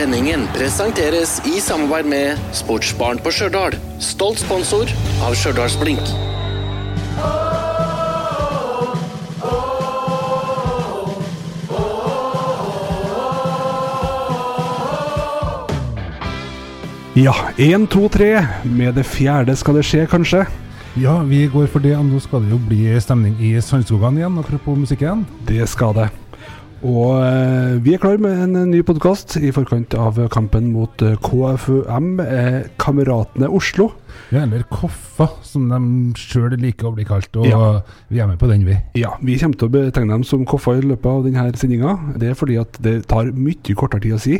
Sendingen presenteres i samarbeid med Sportsbarn på Stjørdal. Stolt sponsor av Stjørdalsblink. Ja, én, to, tre. Med det fjerde skal det skje, kanskje. Ja, vi går for det. Nå skal det jo bli stemning i Sandskogan igjen, apropos musikken. Det skal det. Og eh, vi er klar med en ny podkast i forkant av kampen mot eh, KFUM, eh, Kameratene Oslo. Ja, eller Koffa, som de sjøl liker å bli kalt. Og Ja. vi er med på den, vi. Ja, Vi kommer til å betegne dem som Koffa i løpet av denne sendinga. Det er fordi at det tar mye kortere tid å si.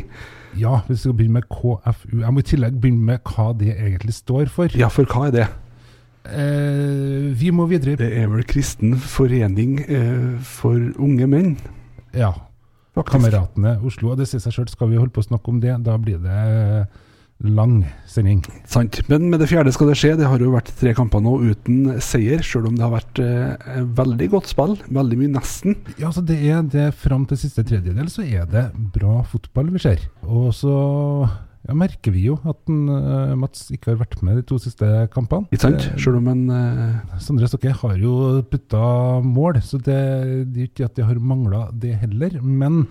Ja, vi skal begynne med KFU. Jeg må i tillegg begynne med hva det egentlig står for. Ja, for hva er det? Eh, vi må videre. Det er vel Kristen forening eh, for unge menn, Ja. faktisk. Kameratene Oslo. Og det sier seg sjøl, skal vi holde på å snakke om det, da blir det lang sending. Sant. Men med det fjerde skal det skje. Det har jo vært tre kamper nå uten seier, sjøl om det har vært eh, veldig godt spill. Veldig mye nesten. Ja, så det er det Fram til siste tredjedel så er det bra fotball vi ser. Og så ja, merker vi jo at den, uh, Mats ikke har vært med de to siste kampene. Ikke sant? Eh, Sjøl om en uh... Sondre Stokke har jo putta mål, så det, det er ikke at de har mangla det heller. Men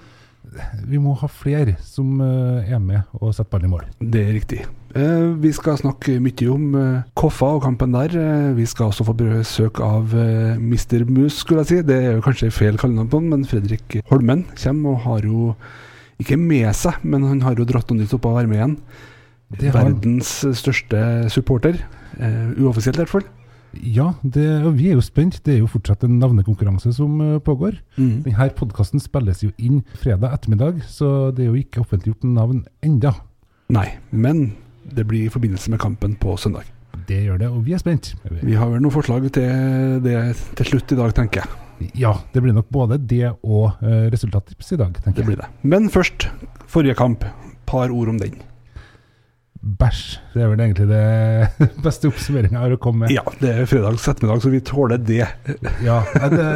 vi må ha flere som uh, er med og setter ballen i mål. Det er riktig. Uh, vi skal snakke mye om uh, Koffa og kampen der. Vi skal også få besøk av Mr. Mus, skulle jeg si. Det er jo kanskje feil kallenavn på han, men Fredrik Holmen kommer og har jo ikke med seg, men han har jo dratt noe nytt opp av han. Verdens største supporter. Uh, uoffisielt i hvert fall. Ja, det, og vi er jo spent. Det er jo fortsatt en navnekonkurranse som eh, pågår. Mm. Denne podkasten spilles jo inn fredag ettermiddag, så det er jo ikke offentliggjort navn enda. Nei, men det blir i forbindelse med kampen på søndag. Det gjør det, og vi er spent. Vi har vel noen forslag til det til slutt i dag, tenker jeg. Ja, det blir nok både det og uh, resultattips i dag, tenker jeg. Det blir det. Men først, forrige kamp. Par ord om den. Bæsj. Det er vel egentlig det beste oppsummeringa jeg har å komme med. Ja, det er fredags ettermiddag, så vi tåler det. Ja, det,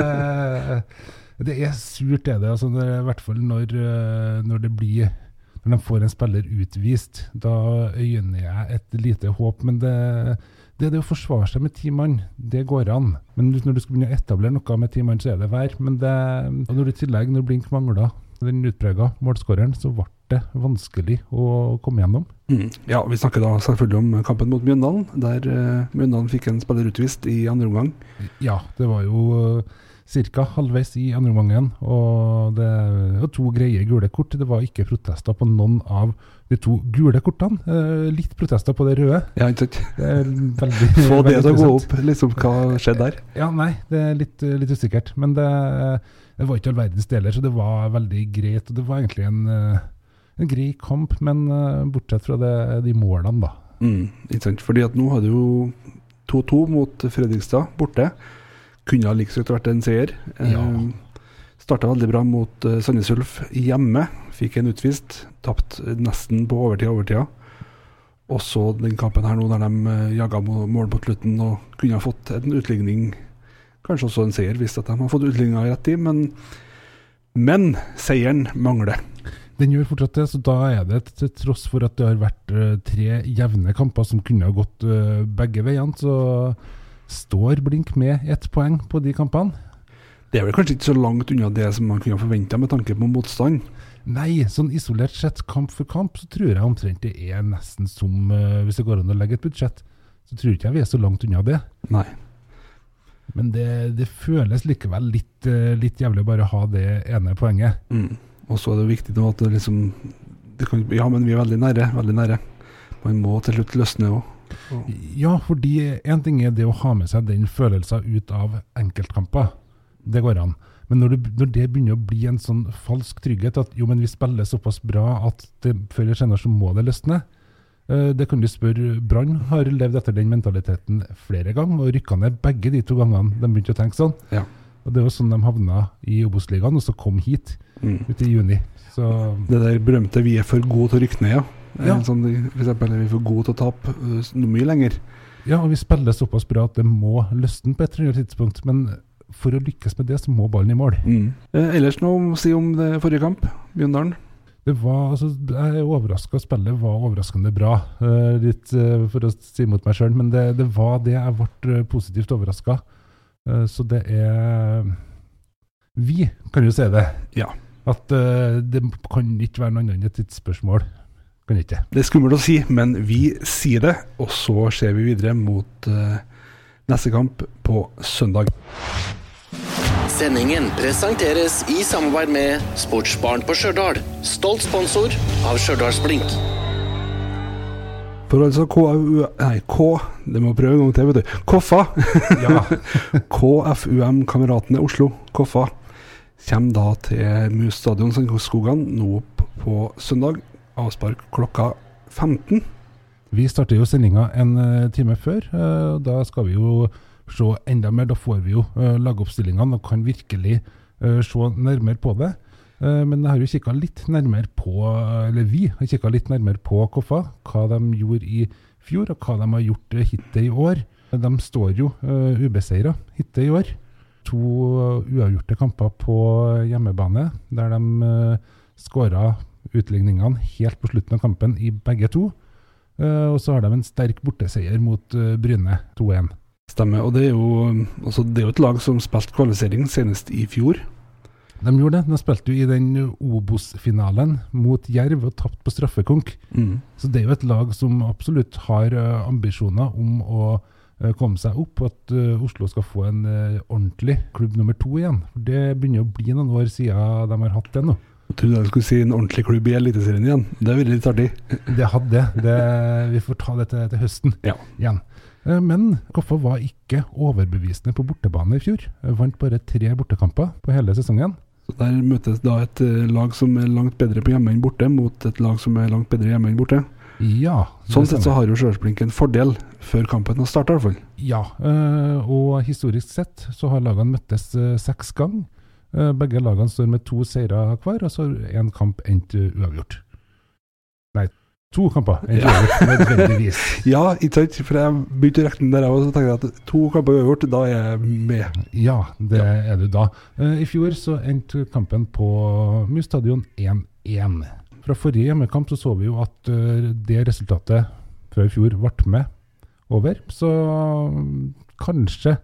det er surt, det. er det. Altså, det er I hvert fall når, eh, når det blir Når de får en spiller utvist. Da øyner jeg et lite håp. Men det, det, det å forsvare seg med ti mann, det går an. Men når du skal begynne å etablere noe med ti mann, så er det vær. Men det, og når du i tillegg, når Blink mangla den utprega målskåreren, så ble det vanskelig å komme gjennom. Mm. Ja, Vi snakker da selvfølgelig om kampen mot Mjøndalen, der uh, Mjøndalen fikk en spiller utvist i andre omgang. Ja, det var jo ca. halvveis i andre omgangen. Og det var to greie gule kort. Det var ikke protester på noen av de to gule kortene. Eh, litt protester på det røde. Ja, ikke sant? Få det til å gå opp, liksom hva skjedde der. Ja, nei, det er litt, litt usikkert. Men det, det var ikke all verdens deler, så det var veldig greit. Og det var egentlig en, eh, en grei kamp, men eh, bortsett fra det, de målene, da. Mm, ikke sant? Fordi at nå hadde jo 2-2 mot Fredrikstad borte. Kunne like liksom vært en seier. Ja. Starta veldig bra mot uh, Sandnes Ulf hjemme. Fikk en utvist. Tapt nesten på overtid overtida. Og så den kampen her nå der de uh, jaga mål på slutten og kunne ha fått en utligning. Kanskje også en seier, hvis de har fått utligninga i rett tid, men, men seieren mangler. Den gjør fortsatt det, så da er det til tross for at det har vært eh, tre jevne kamper som kunne ha gått eh, begge veiene, så står Blink med ett poeng på de kampene. Det er vel kanskje ikke så langt unna det som man kunne forventa med tanke på motstand. Nei, sånn isolert sett, kamp for kamp, så tror jeg omtrent det er nesten som uh, Hvis det går an å legge et budsjett, så tror ikke jeg vi er så langt unna det. Nei. Men det, det føles likevel litt, uh, litt jævlig å bare ha det ene poenget. Mm. Og så er det viktig nå at det liksom det kan, Ja, men vi er veldig nære. Veldig nære. Man må til slutt løsne òg. Ja, fordi én ting er det å ha med seg den følelsen ut av enkeltkamper. Det går an. Men når det, når det begynner å bli en sånn falsk trygghet at jo, men vi spiller såpass bra at det, før eller senere så må det løsne. Eh, Det kan du spørre. Brann har levd etter den mentaliteten flere ganger, og rykka ned begge de to gangene de begynte å tenke sånn. Ja. Og Det jo sånn de havna i Obos-ligaen, og så kom hit Mm. ute i juni. Så Det der berømte 'vi er for gode til å rykke ned', ja. Ja. Sånn, for eksempel er vi for gode til å tape eh, noe mye lenger. Ja, og vi spiller såpass bra at det må løsne på et eller annet tidspunkt. Men for å lykkes med det, så må ballen i mål. Mm. Eh, ellers noe å si om det forrige kamp? Bjøndalen? Det var, altså, Jeg er overraska. Spillet var overraskende bra, eh, litt eh, for å si mot meg sjøl. Men det, det, var det jeg ble eh, positivt overraska. Uh, så det er Vi kan jo si det. Ja. At uh, det kan ikke være noe annet enn et tidsspørsmål. Kan ikke. Det er skummelt å si, men vi sier det. Og så ser vi videre mot neste kamp på søndag. Sendingen presenteres i samarbeid med Sportsbarn på Stjørdal. Stolt sponsor av Stjørdalsblink. For altså KFU Nei, K Det må prøve en gang til, vet du. Koffa! Ja. KFUM-kameratene Oslo, Koffa, kommer da til Mus stadion Sandskogan nå på søndag. Avspark klokka 15. Vi starter jo sendinga en uh, time før. og da skal vi jo se enda mer. Da får vi jo uh, lagoppstillingene og kan virkelig se nærmere på det. men jeg har jo kikka litt nærmere på Eller vi har kikka litt nærmere på Koffa. Hva de gjorde i fjor, og hva de har gjort hittil i år. De står jo ubeseira hittil i år. To uavgjorte kamper på hjemmebane, der de skåra utligningene helt på slutten av kampen i begge to. Uh, og så har de en sterk borteseier mot uh, Bryne 2-1. Stemmer. Og det er, jo, altså det er jo et lag som spilte kvalifisering senest i fjor. De gjorde det. De spilte jo i den Obos-finalen mot Jerv og tapte på straffekonk. Mm. Så det er jo et lag som absolutt har uh, ambisjoner om å komme seg opp, og at Oslo skal få en ordentlig klubb nummer to igjen. Det begynner å bli noen år siden de har hatt det nå. Jeg trodde jeg skulle si en ordentlig klubb i Eliteserien igjen. Det veldig litt artig. Det hadde det. Vi får ta det til, høsten Ja. igjen. Eh, Men Koffa var ikke overbevisende på bortebane i fjor. Vant bare tre bortekamper på hele sesongen. Der møtes da et eh, lag som er langt bedre på hjemme enn borte, mot et lag som er langt bedre hjemme enn borte. Ja. Sånn sett så har jo Sjølsblink en fordel før kampen har starta, i hvert fall. Ja, eh, og historisk sett så har lagene møttes eh, seks ganger. Eh, Begge lagene står med to seire hver, og så har én kamp endt uavgjort. Nei, to kamper endt Ja. uavgjort, nødvendigvis. Ja, ikke sant? For jeg begynte å regne der, og så tenkte jeg at to kamper uavgjort, da er jeg med. Ja, det er du da. Eh, I fjor så endte kampen på Mus stadion 1-1. Fra forrige hjemmekamp så så vi jo at eh, det resultatet fra i fjor ble med over. Så kanskje,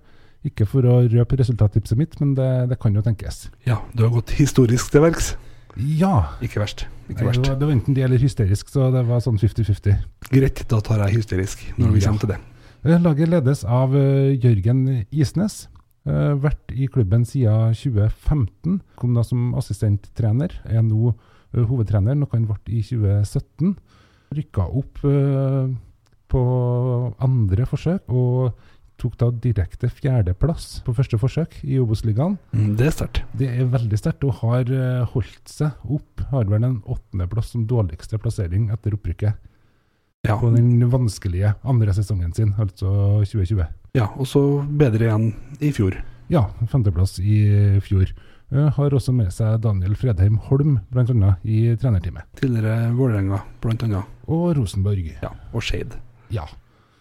ikke for å røpe resultattipset mitt, men det, det kan jo tenkes. Ja, du har gått historisk til verks. Ja! Ikke verst. Ikke Det verst. var, det var enten det eller hysterisk, så det var sånn 50-50. Greit, da tar jeg hysterisk når vi Ja. kommer til det. Eh, Laget ledes av eh, Jørgen Isnes. Eh, vært i klubben siden 2015. Kom da som assistenttrener. Er nå hovedtrener, noe han ble i 2017. Rykka opp på andre forsøk, og tok da direkte fjerdeplass på første forsøk i Obos-ligaen. Mm, det er sterkt. Det er veldig sterkt, og har eh, holdt seg opp. Har vel en åttendeplass som dårligste plassering etter opprykket Ja. på den vanskelige andre sesongen sin, altså 2020. ja, og så bedre igjen i fjor. Ja, femteplass i fjor. Eh, Har også med seg Daniel Fredheim Holm, bl.a. i trenerteamet. Tidligere Vålerenga, annet. Og Rosenborg. Ja, og Skeid. Ja.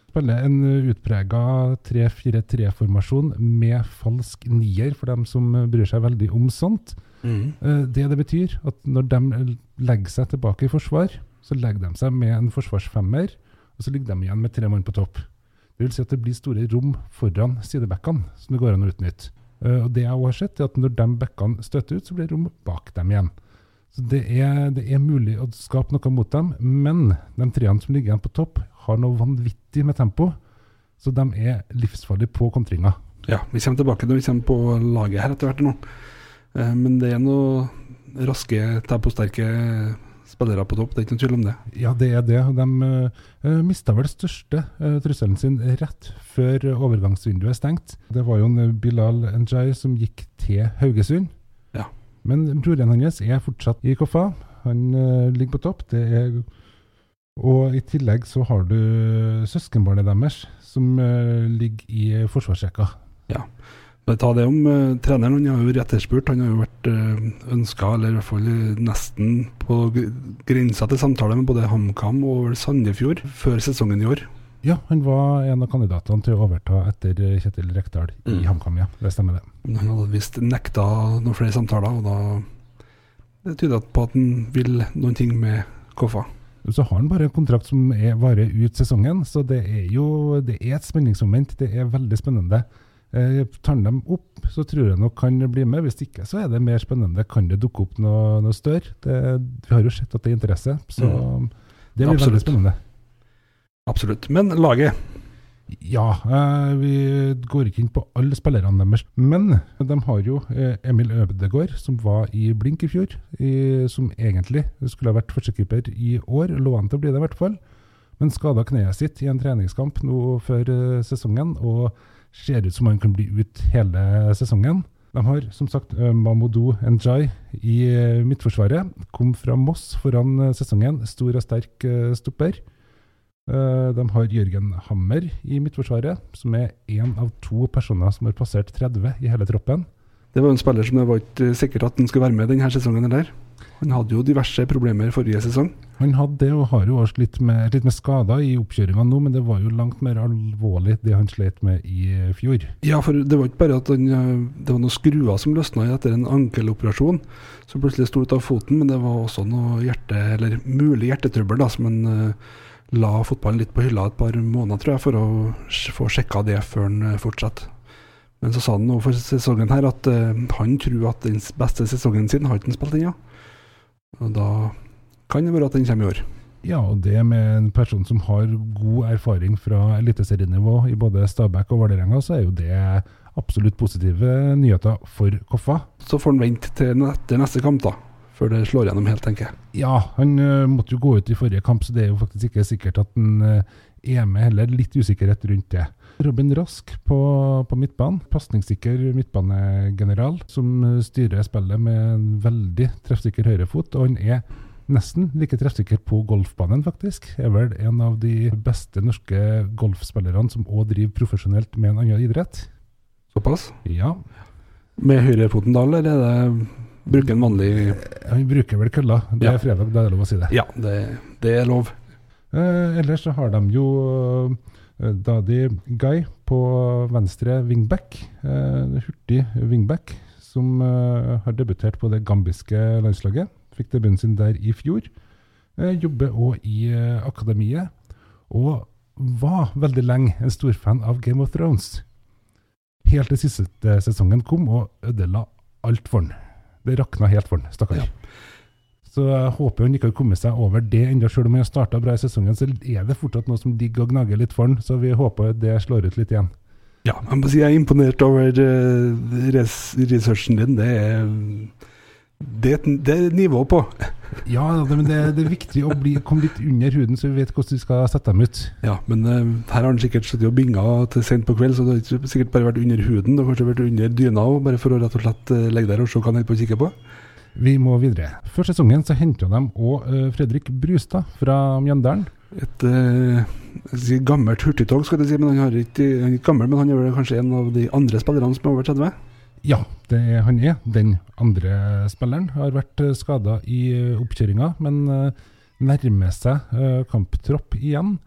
Spiller en utprega 3-4-3-formasjon med falsk nier, for dem som bryr seg veldig om sånt. Mm. Eh, Det det betyr, at når de legger seg tilbake i forsvar, så legger de seg med en forsvarsfemmer, og så ligger de igjen med tre mann på topp. Det vil si at det blir store rom foran sidebackene som det går an å utnytte. Eh, Og det jeg også har sett, er at når de backene støter ut, så blir det rom bak dem igjen. Så det er, det er mulig å skape noe mot dem, men de treene som ligger igjen på topp, har noe vanvittig med tempo, så de er livsfarlige på kontringa. Ja, vi kommer tilbake når vi kommer på laget her etter hvert nå. Eh, Men det er noen raske, temposterke spillere på topp, det er ikke noen tvil om det. Ja, det er det. De uh, mista vel største uh, trusselen sin rett før overgangsvinduet er stengt. Det var jo en eh, Bilal Njay som gikk til Haugesund. Ja. Men broren hans er fortsatt i Koffa. Han eh, ligger på topp. Det er og i tillegg så har du søskenbarnet deres som eh, ligger i forsvarsrekka. Bare ta det om uh, treneren. Han har jo vært etterspurt. Han har jo vært uh, ønska, eller i hvert fall eh, nesten på gr- grensa til samtale med både HamKam og Sandefjord før sesongen i år. Ja, han var en av kandidatene til å overta etter eh, Kjetil Rekdal i Mm. HamKam, ja. Det stemmer det. Han hadde visst nekta noen flere samtaler, og da Det tyder på at han vil noen ting med Koffa. Så har han bare en kontrakt som er, varer ut sesongen, så det er jo det er et spenningsmoment. Det er veldig spennende. Eh, tar dem opp, så tror jeg nok han blir med. Hvis ikke, så er det mer spennende. Kan det dukke opp noe, noe større? Det, vi har jo sett at det er interesse, så Mm. det blir Absolutt. veldig spennende. Absolutt. Men laget Ja, eh, vi går ikke inn på alle spillerne deres, men de har jo eh, Emil Ødegaard, som var i blink i fjor, som egentlig skulle ha vært førstekeeper i år, lå an til å bli det i hvert fall, men skada kneet sitt i en treningskamp nå før eh, sesongen, og ser ut som han kan bli ut hele sesongen. De har som sagt Mamoudou Njay i midtforsvaret, kom fra Moss foran sesongen, stor og sterk stopper. Eh, De har Jørgen Hammer i midtforsvaret, som er én av to personer som har passert 30 i hele troppen. Det var en spiller som det var ikke sikkert at han skulle være med denne sesongen. Eller? Han hadde jo diverse problemer forrige sesong. Han hadde det, og har jo også litt med, litt med skader i oppkjøringa nå, men det var jo langt mer alvorlig det han slet med i eh, fjor. Ja, for det var ikke bare at han, eh, det var noen skruer som løsna etter en ankeloperasjon, som plutselig sto ut av foten, men det var også noe hjerte, eller mulig hjertetrøbbel da, som han eh, la fotballen litt på hylla et par måneder, tror jeg, for å få sjekka det før han fortsetter. Men så sa han overfor sesongen her at uh, han tror at den beste sesongen sin har ikke han spilt ennå. Og da kan det være at den kommer i år. Ja, og det med en person som har god erfaring fra eliteserienivå i både Stabæk og Vålerenga, så er jo det absolutt positive nyheter for Koffa. Så får han vente til etter neste kamp, da. Før det slår gjennom helt, tenker jeg. Ja, han uh, måtte jo gå ut i forrige kamp, så det er jo faktisk ikke sikkert at han uh, er med heller. Litt usikkerhet rundt det. Robin Rask på, på midtbanen. Pasningssikker midtbanegeneral som styrer spillet med en veldig treffsikker høyrefot. Og han er nesten like treffsikker på golfbanen, faktisk. Er vel en av de beste norske golfspillerne som òg driver profesjonelt med en annen idrett. Såpass. Ja, Med høyrefoten da, eller er det bruke en vanlig ja, Vi bruker vel kølla. Det Ja. er fredag, da er det lov å si det. Ja, det, det er lov. Eh, ellers så har de jo eh, Dadi Guy på venstre wingback. Eh, hurtig wingback som eh, har debutert på det gambiske landslaget. Fikk debuten sin der i fjor. Eh, jobber òg i eh, akademiet. Og var veldig lenge en storfan av Game of Thrones. Helt til siste sesongen kom og ødela alt for han. Det rakna helt for han, stakkar. Ja. Så jeg håper han ikke har kommet seg over det ennå. Selv om han har starta bra i sesongen, så er det fortsatt noe som digger og gnager litt for han. Så vi håper det slår ut litt igjen. Ja, jeg må si jeg er imponert over uh, res researchen din. Det er, det, et- det er nivå på. Ja, men det, det er viktig å bli, komme litt under huden, så vi vet hvordan vi skal sette dem ut. Ja, men uh, her har han sikkert sittet og binga til sent på kveld, så det har ikke sikkert bare vært under huden. Det har kanskje vært under dyna òg, bare for å rett og slett eh, legge der og se hva han holder på å kikke på. Vi må videre. Før sesongen så henta de òg Fredrik Brustad fra Mjøndalen. Et uh, gammelt hurtigtog, skal jeg si, men han, har ikke, han er ikke gammel, men han er vel kanskje en av de andre spillerne som er over 30? Ja, det er, han er den andre spilleren. Har vært skada i eh, oppkjøringa, men eh, nærmer seg eh, kamptropp igjen.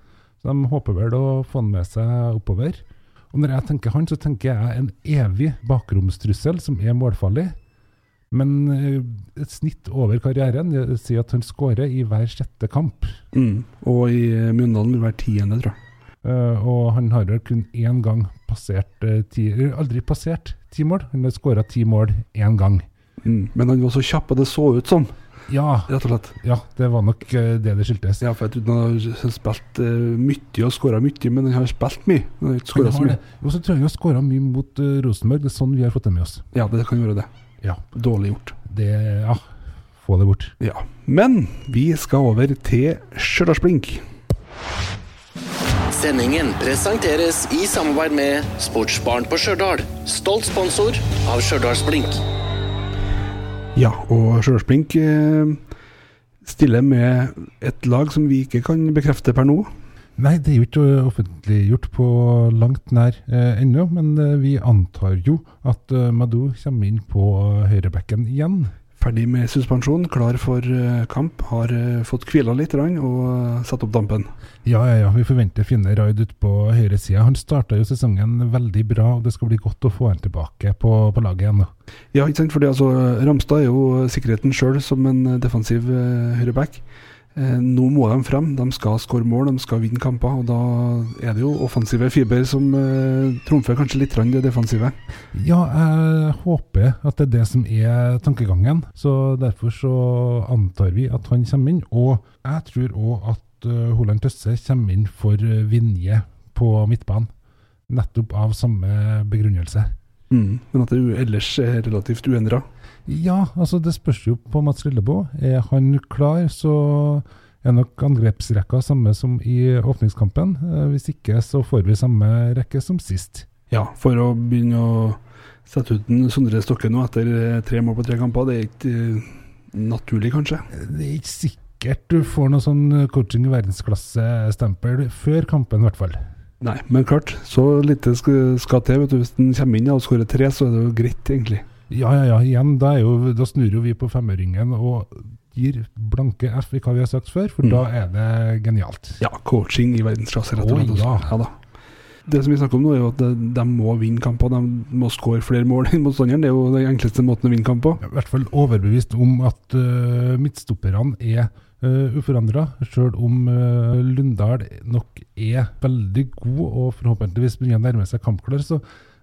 Så de håper vel å få han med seg oppover. Og når jeg tenker han, så tenker jeg en evig bakromstrussel som er målfarlig. Men eh, et snitt over karrieren sier at han skårer i hver sjette kamp. Mm. Og i eh, Mjøndalen vil være tiende, tror jeg. Eh, og han har vel kun én gang passert eh, ti Aldri passert ti mål. Han har skåra ti mål én gang. Mm. Men han var så kjapp, og det så ut sånn, Ja, rett og slett. ja, det var nok eh, det det skyldtes. Ja, for jeg trodde han har spilt uh, mye og skåra mye, men han har spilt mye. Han har ikke så mye. Og så tror jeg han har skåra mye mot uh, Rosenborg. Det er sånn vi har fått det med oss. Ja, det kan være det. Ja. Dårlig gjort. Det Ja, få det bort. Ja. Men vi skal over til Stjørdalsblink. Sendingen presenteres i samarbeid med Sportsbarn på Stjørdal. Stolt sponsor av Stjørdalsblink. Ja, og Stjørdalsblink eh, stiller med et lag som vi ikke kan bekrefte per nå. Nei, det er jo ikke offentliggjort på langt nær eh, ennå, men eh, vi antar jo at eh, Madou kommer inn på eh, høyrebekken igjen. Ferdig med suspensjon, klar for eh, kamp. Har eh, fått hvila litt og eh, satt opp dampen. Ja, ja, ja. Vi forventer fine raid ut på høyresida. Han starta jo sesongen veldig bra, og det skal bli godt å få han tilbake på, på laget igjen. Ja, ikke sant? Fordi altså, Ramstad er jo sikkerheten sjøl som en defensiv høyreback. Eh, nå må de frem. De skal skåre mål, de skal vinne kamper. og Da er det jo offensive fiber som eh, trumfer kanskje litt det defensive. Ja, jeg håper at det er det som er tankegangen. Så Derfor så antar vi at han kommer inn. Og jeg tror òg at uh, Holand Tøsse kommer inn for uh, Vinje på midtbanen. Nettopp av samme begrunnelse. Mm. Men at det ellers er relativt uendra. Ja, altså det spørs jo på Mats Lilleboe. Er han klar, så er nok angrepsrekka samme som i åpningskampen. Eh, Hvis ikke, så får vi samme rekke som sist. Ja, for å begynne å sette ut en Sondre Stokke nå etter eh, tre mål på tre kamper, det er ikke eh, naturlig, kanskje? Det er ikke sikkert du får noe sånn coaching i verdensklasse-stempel før kampen, i hvert fall. Nei, men klart, så lite skal, til. vet du. Hvis den kommer inn og skårer tre, så er det jo greit, egentlig. Ja, ja, ja. Igjen, da, jo, da snur jo vi på femøringen og gir blanke F i hva vi har sagt før, for Mm. da er det genialt. Ja, coaching i verdensklasse, rett og slett. ja. ja da. Det som vi snakker om nå, er jo at de, de må vinne kamper. De må skåre flere mål enn motstanderen. Det er jo den enkleste måten å vinne kamp på. Jeg er I hvert fall overbevist om at uh, midtstopperne er uh, uforandra, sjøl om uh, Lundahl nok er veldig god og forhåpentligvis begynner å nærme seg kampklar. Så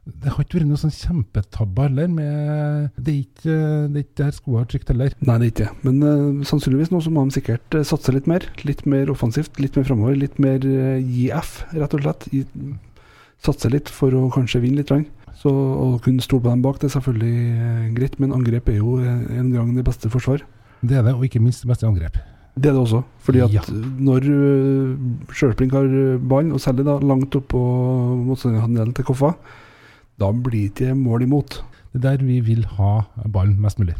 det har ikke vært noe sånn kjempetabbe heller. Med, det er ikke det er ikke der skoa har trykt heller. Nei, det er ikke det. Men uh, sannsynligvis nå så må de sikkert eh, satse litt mer. Litt mer offensivt, litt mer framover. Litt mer gi rett og slett. I, satse litt for å kanskje vinne litt. Lang. Så Å kunne stole på dem bak, det er selvfølgelig eh, greit, men angrep er jo eh, en gang det beste forsvar. Det er det, og ikke minst det beste angrep. Det er det også. Fordi at Ja. når uh, Sjølsprink har eh, og særlig da langt oppå motstanderhandelen til Koffa, da blir det ikke mål imot. Det er der vi vil ha ballen mest mulig.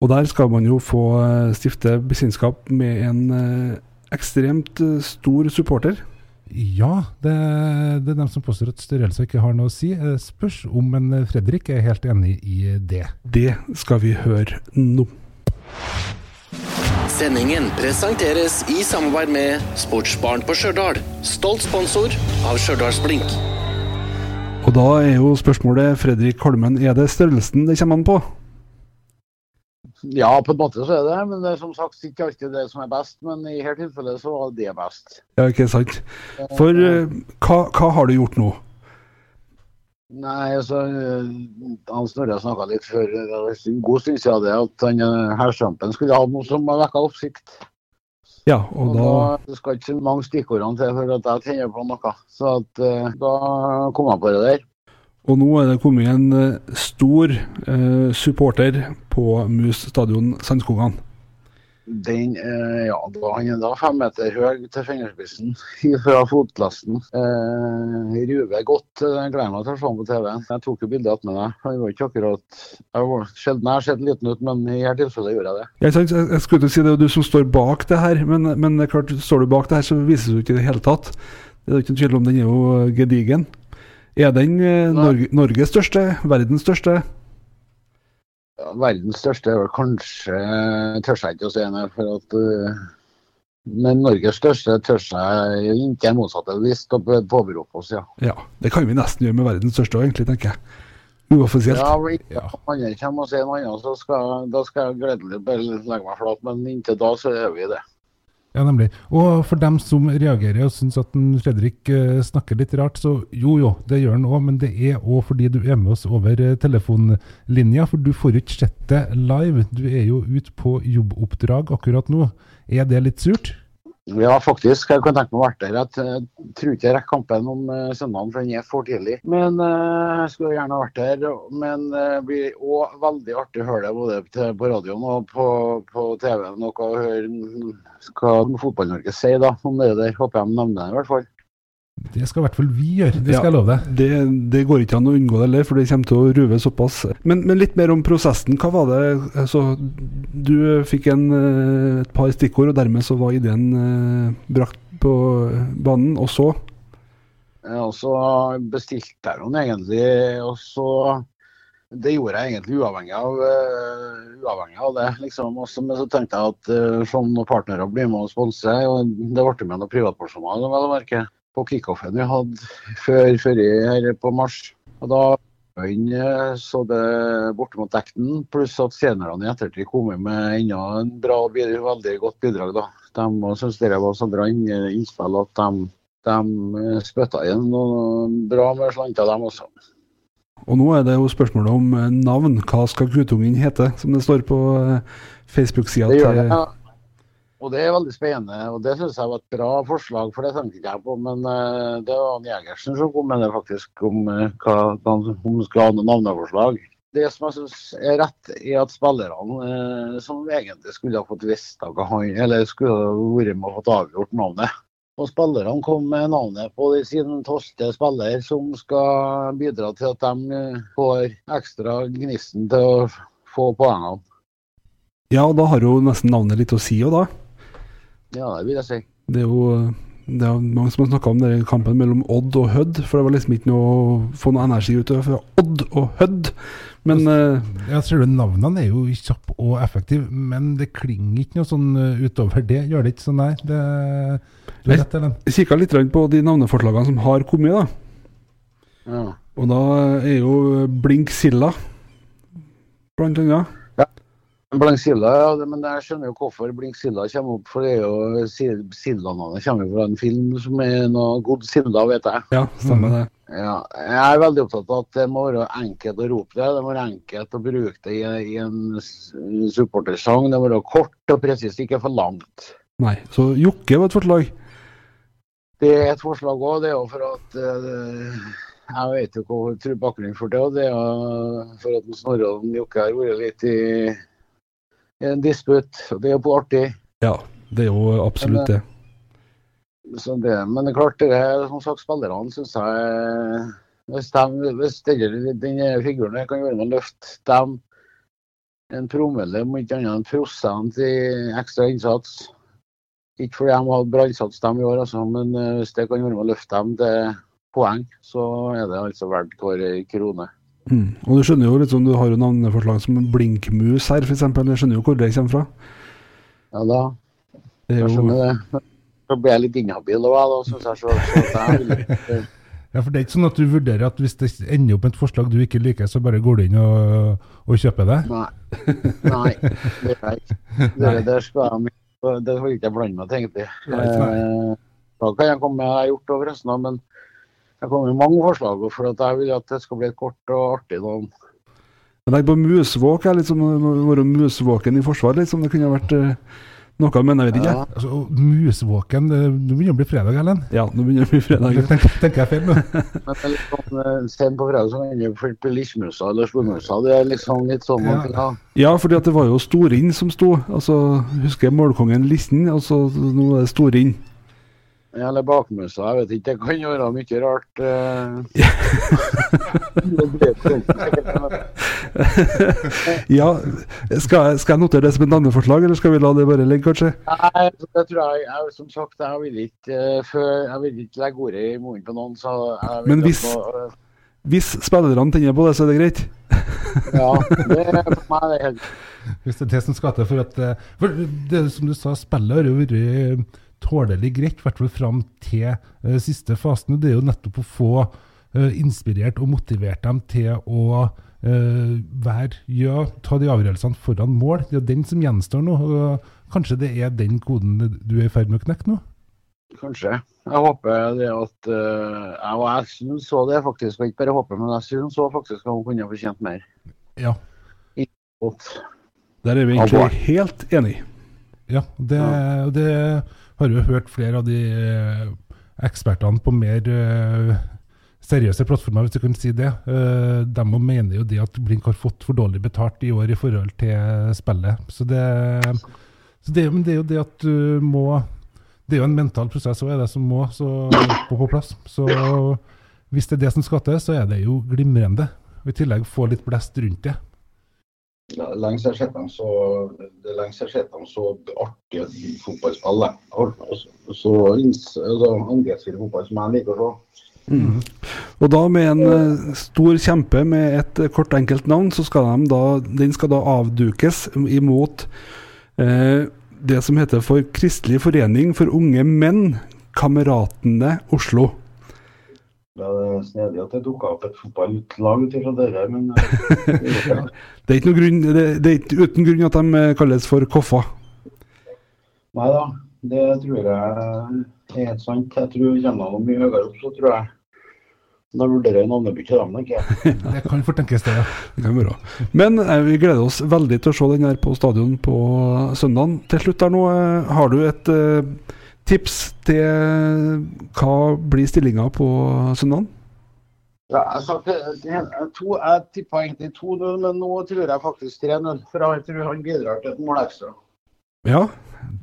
Og der skal man jo få eh, stifte bekjentskap med en eh, ekstremt eh, stor supporter. Ja, det, det er dem som påstår at størrelse ikke har noe å si. Eh, Spørs om en eh, Fredrik er helt enig i det. Det skal vi høre nå. Sendingen presenteres i samarbeid med Sportsbarn på Stjørdal. Stolt sponsor av Stjørdalsblink. Og da er jo spørsmålet, Fredrik Holmen, er det størrelsen det kommer an på? Ja, på en måte så er det, men det er som sagt ikke alltid det som er best. Men i dette tilfellet så var det best. Ja, ikke sant? For eh, hva, hva har du gjort nå? Nei, altså eh, Han Snorre snakka litt før en god stund siden det, at han eh, herrstampen skulle ha noe som vekka oppsikt. Ja, og Og da da det skal ikke så mange stikkordene til for at jeg tenner på noe. Så at, eh, da kom jeg på det der. Og nå er det kommet en eh, stor eh, supporter på Mus stadion Sandskogan. Den, eh, ja, da, han er da fem meter høy til fingerspissen fra fotlasten. Eh, ruver godt. Jeg gleder meg til å se ham på TV. Jeg tok jo bilde attmed deg. Han var ikke akkurat jeg var, Sjelden jeg har sett liten ut, men i dette tilfellet gjorde jeg det. Jeg, jeg, jeg skulle til å si det er du som står bak det her, men, men det er klart, står du bak det her, så vises du ikke i det hele tatt. Det er ikke noen tvil om den er jo gedigen. Er den eh, Norge, Norges største? Verdens største? Ja, verdens største er vel kanskje Tør jeg ikke å si noe for at eh, Men Norges største tør jeg ikke motsatte visst å påberope oss, ja. Ja, det kan vi nesten gjøre med verdens største òg, egentlig, tenker jeg. Uoffisielt. Ja, hvis Ja. andre kommer og sier noe annet, så skal, da skal jeg gledelig bare legge meg flat. Men inntil da så er vi det. Ja, nemlig. Og for dem som reagerer og syns at Fredrik eh, snakker litt rart, så jo jo, det gjør han òg, men det er òg fordi du er med oss over eh, telefonlinja. For du får ikke sett det live. Du er jo ute på jobboppdrag akkurat nå. Er det litt surt? Ja, faktisk. Jeg kan tenke meg å være der. Jeg tror ikke jeg rekker kampen om eh, søndagen, for den er for tidlig. Men eh, jeg skulle gjerne vært der. Men eh, det blir òg veldig artig å høre det både på radioen og på, på TV-en. Noe å høre hva Fotball-Norge sier da, om det der. Håper jeg de nevner det, i hvert fall. Det skal i hvert fall vi gjøre, det Ja. skal jeg love deg. Det, det går ikke an å unngå det heller, for det kommer til å ruve såpass. Men, men litt mer om prosessen. Hva var det altså, Du fikk en, eh, et par stikkord, og dermed så var ideen eh, brakt på banen. Og så Og så bestilte jeg den egentlig, og så det gjorde jeg egentlig uavhengig av, uh, uavhengig av det. liksom. Også, men så tenkte jeg at uh, sånn noen partnere blir med og sponser, og det ble med noen privatpersoner vel å merke, på kickoffen vi hadde før, før her på mars. Og da inn så det borte mot dekten, pluss at seniorene i ettertid kom med enda en bra, veldig godt bidrag. da. De syntes det var så bra innspill at de, de spytta igjen noe bra med slanter, dem også. Og nå er det jo spørsmålet om eh, navn. Hva skal guttungen hete, som det står på eh, Facebook-sida til. Og det er veldig spennende, og det syns jeg var et bra forslag, for det tenkte ikke jeg på. Men uh, det var han Jegersen som kom med det faktisk, om uh, hva om skal ha noen navneforslag. Det som jeg syns er rett, er at spillerne uh, som egentlig skulle ha fått visst hva han Eller skulle ha vært med og fått avgjort navnet. Og spillerne kom med navnet på sin tolvte spiller, som skal bidra til at de får ekstra gnisten til å få poengene. Ja, og da har jo nesten navnet litt å si òg, da. Ja, det vil jeg si. Det er jo det er mange som har snakka om den kampen mellom Odd og Hødd, for det var liksom ikke noe å få noe energi ut av fra Odd og Hødd. Men uh, Ja, ser du, Navnene er jo kjappe og effektive, men det klinger ikke noe sånn eh, utover det. Gjør det ikke sånn, nei? Det, du rett, Ellen. Jeg kikka litt på de navneforslagene som har kommet, da. Ja. Og da er jo Blink Silla, blant annet. Blanksilla, ja, men jeg skjønner jo hvorfor Blinksilla kommer opp. For det er jo Silda-navnet kommer fra en film som er noe Godzilla, vet jeg. Ja, stemmer det. Ja, jeg er veldig opptatt av at det må være enkelt å rope det. Det må være enkelt å bruke det i, i en supportersang. Det må være kort og presist, ikke for langt. Nei, Så Jokke var et forslag? Det er et forslag òg. Det er jo for at uh, Jeg vet jo hva bakgrunnen for det. Og det er for at Snorre og Jokke har vært litt i en disputt. Det er jo artig. Ja, det er jo absolutt det. det men det er klart, det er, som sagt, spillerne syns jeg Hvis, de, hvis denne figuren kan gjøre med å løfte dem en promille, om ikke annet en prosent i ekstra innsats Ikke fordi de hatt bra innsats dem i år, altså, men eh, hvis det kan være med å løfte dem til poeng, så er det altså verdt hver krone. Mm. Og du skjønner jo sånn, du har jo navneforslag som Blinkmus her, f.eks. Jeg skjønner jo hvor det kommer fra. Ja da. Det jeg skjønner det. Så blir jeg litt inhabil da, da syns jeg. Så, så jeg ja, for det er ikke sånn at du vurderer at hvis det ender opp med et forslag du ikke liker, så bare går du inn og, og kjøper det? Nei. Nei, det gjør jeg ikke. Det, det skal jeg det får ikke jeg blande meg, egentlig. Eh, da kan jeg komme med jeg har gjort det, forresten. Men det kommer mange forslag, for at jeg vil at det skal bli et kort og artig navn. Jeg tenker på musvåk. Jeg liksom, være musvåken i forsvar, liksom. Det kunne vært uh, noe, men jeg vet ikke. Ja. Altså, musvåken Nå begynner det å bli fredag, Ellen? Ja, nå begynner det å bli fredag. Tenker, tenker jeg feil nå? men det er litt sånn, eh, Sen på fredag så ender det med lissmusa eller slåmusa. Det er liksom litt sånn ja. ja. ja, fordi at det var jo Storinn som sto. Altså, Husker jeg målkongen Lissen, altså nå er det Storinn. Eller bakmusa, jeg vet ikke. Det kan gjøre mye rart. Eh. ja, skal jeg, skal jeg, notere det som et navneforslag, eller skal vi la det bare ligge, kanskje? Nei, det tror jeg, jeg Som sagt, jeg vil ikke, uh, før, jeg vil ikke legge ordet i munnen på noen. Så Men hvis, uh, hvis spillerne tenner på det, så er det greit? ja, det er for meg det helt Hvis det er det som skal til for at for det Som du sa, spillet har jo vært tålelig greit, i hvert fall fram til uh, siste fasen. Det er jo nettopp å få uh, inspirert og motivert dem til å uh, være, ja, ta de avgjørelsene foran mål. Det er den som gjenstår nå. kanskje det er den koden du er i ferd med å knekke nå? Kanskje. Jeg håper det at uh, Jeg, jeg så det faktisk, og ikke bare håper, men jeg syns faktisk at hun kunne fortjent mer. Ja. Der er vi egentlig helt enige. Ja, det, ja. det har jo hørt flere av de eh, ekspertene på mer uh, seriøse plattformer, hvis du kan si det. Uh, de mener jo det at Blink har fått for dårlig betalt i år i forhold til spillet. Så det, så det, det er jo det at du må Det er jo en mental prosess òg, det som må på, på plass. Så hvis det er det som skal til, så er det jo glimrende. Og I tillegg få litt blest rundt det lenge siden jeg har så, det er jeg har sett så artige fotballspill. Så, så, så fotball som jeg liker å se. Og da med en eh, stor kjempe med et eh, kort, enkelt navn, så skal de da, den skal da avdukes imot eh, det som heter for Kristelig forening for unge menn, Kameratene Oslo. Det er snedig at det dukka opp et fotballag ut ifra det der, men eh, Det er ikke, grunn, det, det er ikke uten grunn at de eh, kalles for Koffa. Nei da. Det tror jeg er helt sant. Jeg tror vi kommer noe mye høyere opp, så tror jeg. Da vurderer jeg navnebytte, dem, tenker jeg. Det kan fort tenkes det, ja. Det kan være. Men eh, vi gleder oss veldig til å se den her på stadion på søndag. Til slutt der nå, eh, har du et eh, tips til hva blir stillinga på søndag? Ja, til- jeg, to, jeg tippa egentlig 2-0, men nå tror jeg faktisk 3-0. For jeg tror han bidrar til et mål ekstra. Ja.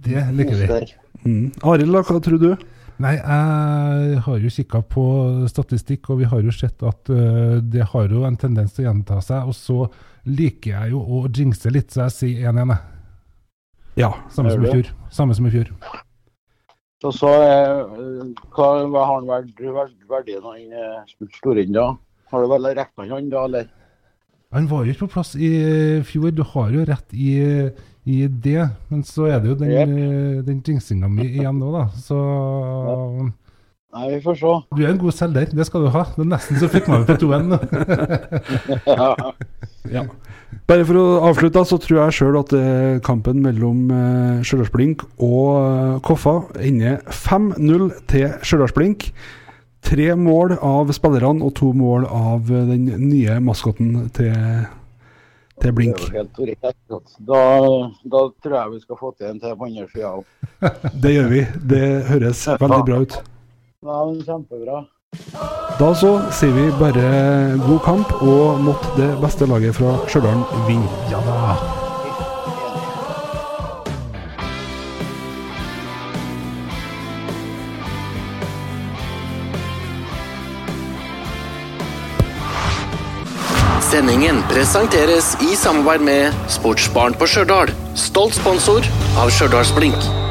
Det liker vi. Mm. Arild, hva tror du? Nei, jeg har jo kikka på statistikk, og vi har jo sett at uh, det har jo en tendens til å gjenta seg. Og så liker jeg jo å jinxe litt, så jeg sier 1-1. jeg. Ja. Samme som i fjor. Samme som i fjor. Og så eh, hva, hva har han vært verd, verdien av den eh, Storinn, da? Har du vel regna han da, eller? Han var jo ikke på plass i fjor, du har jo rett i, i det. Men så er det jo den, Yep. eh, den mi igjen nå, da. Så Nei, vi får se. du er en god selger, det skal du ha. Det er nesten så fikk meg på 2-1. Ja. Bare for å avslutte, så tror jeg sjøl at eh, kampen mellom Stjørdals-Blink og eh, Koffa ender 5-0 til Stjørdalsblink. Tre mål av spillerne og to mål av eh, den nye maskoten til, til Det Blink. er jo helt korrekt. Da, da tror jeg vi skal få til en til på andre sida òg. Det gjør vi. Det høres veldig bra ut. Ja, men kjempebra. Da så sier vi bare god kamp, og måtte det beste laget fra Stjørdal vinne. Ja da. Sendingen presenteres i samarbeid med Sportsbaren på Stjørdal. Stolt sponsor av Stjørdals Blink.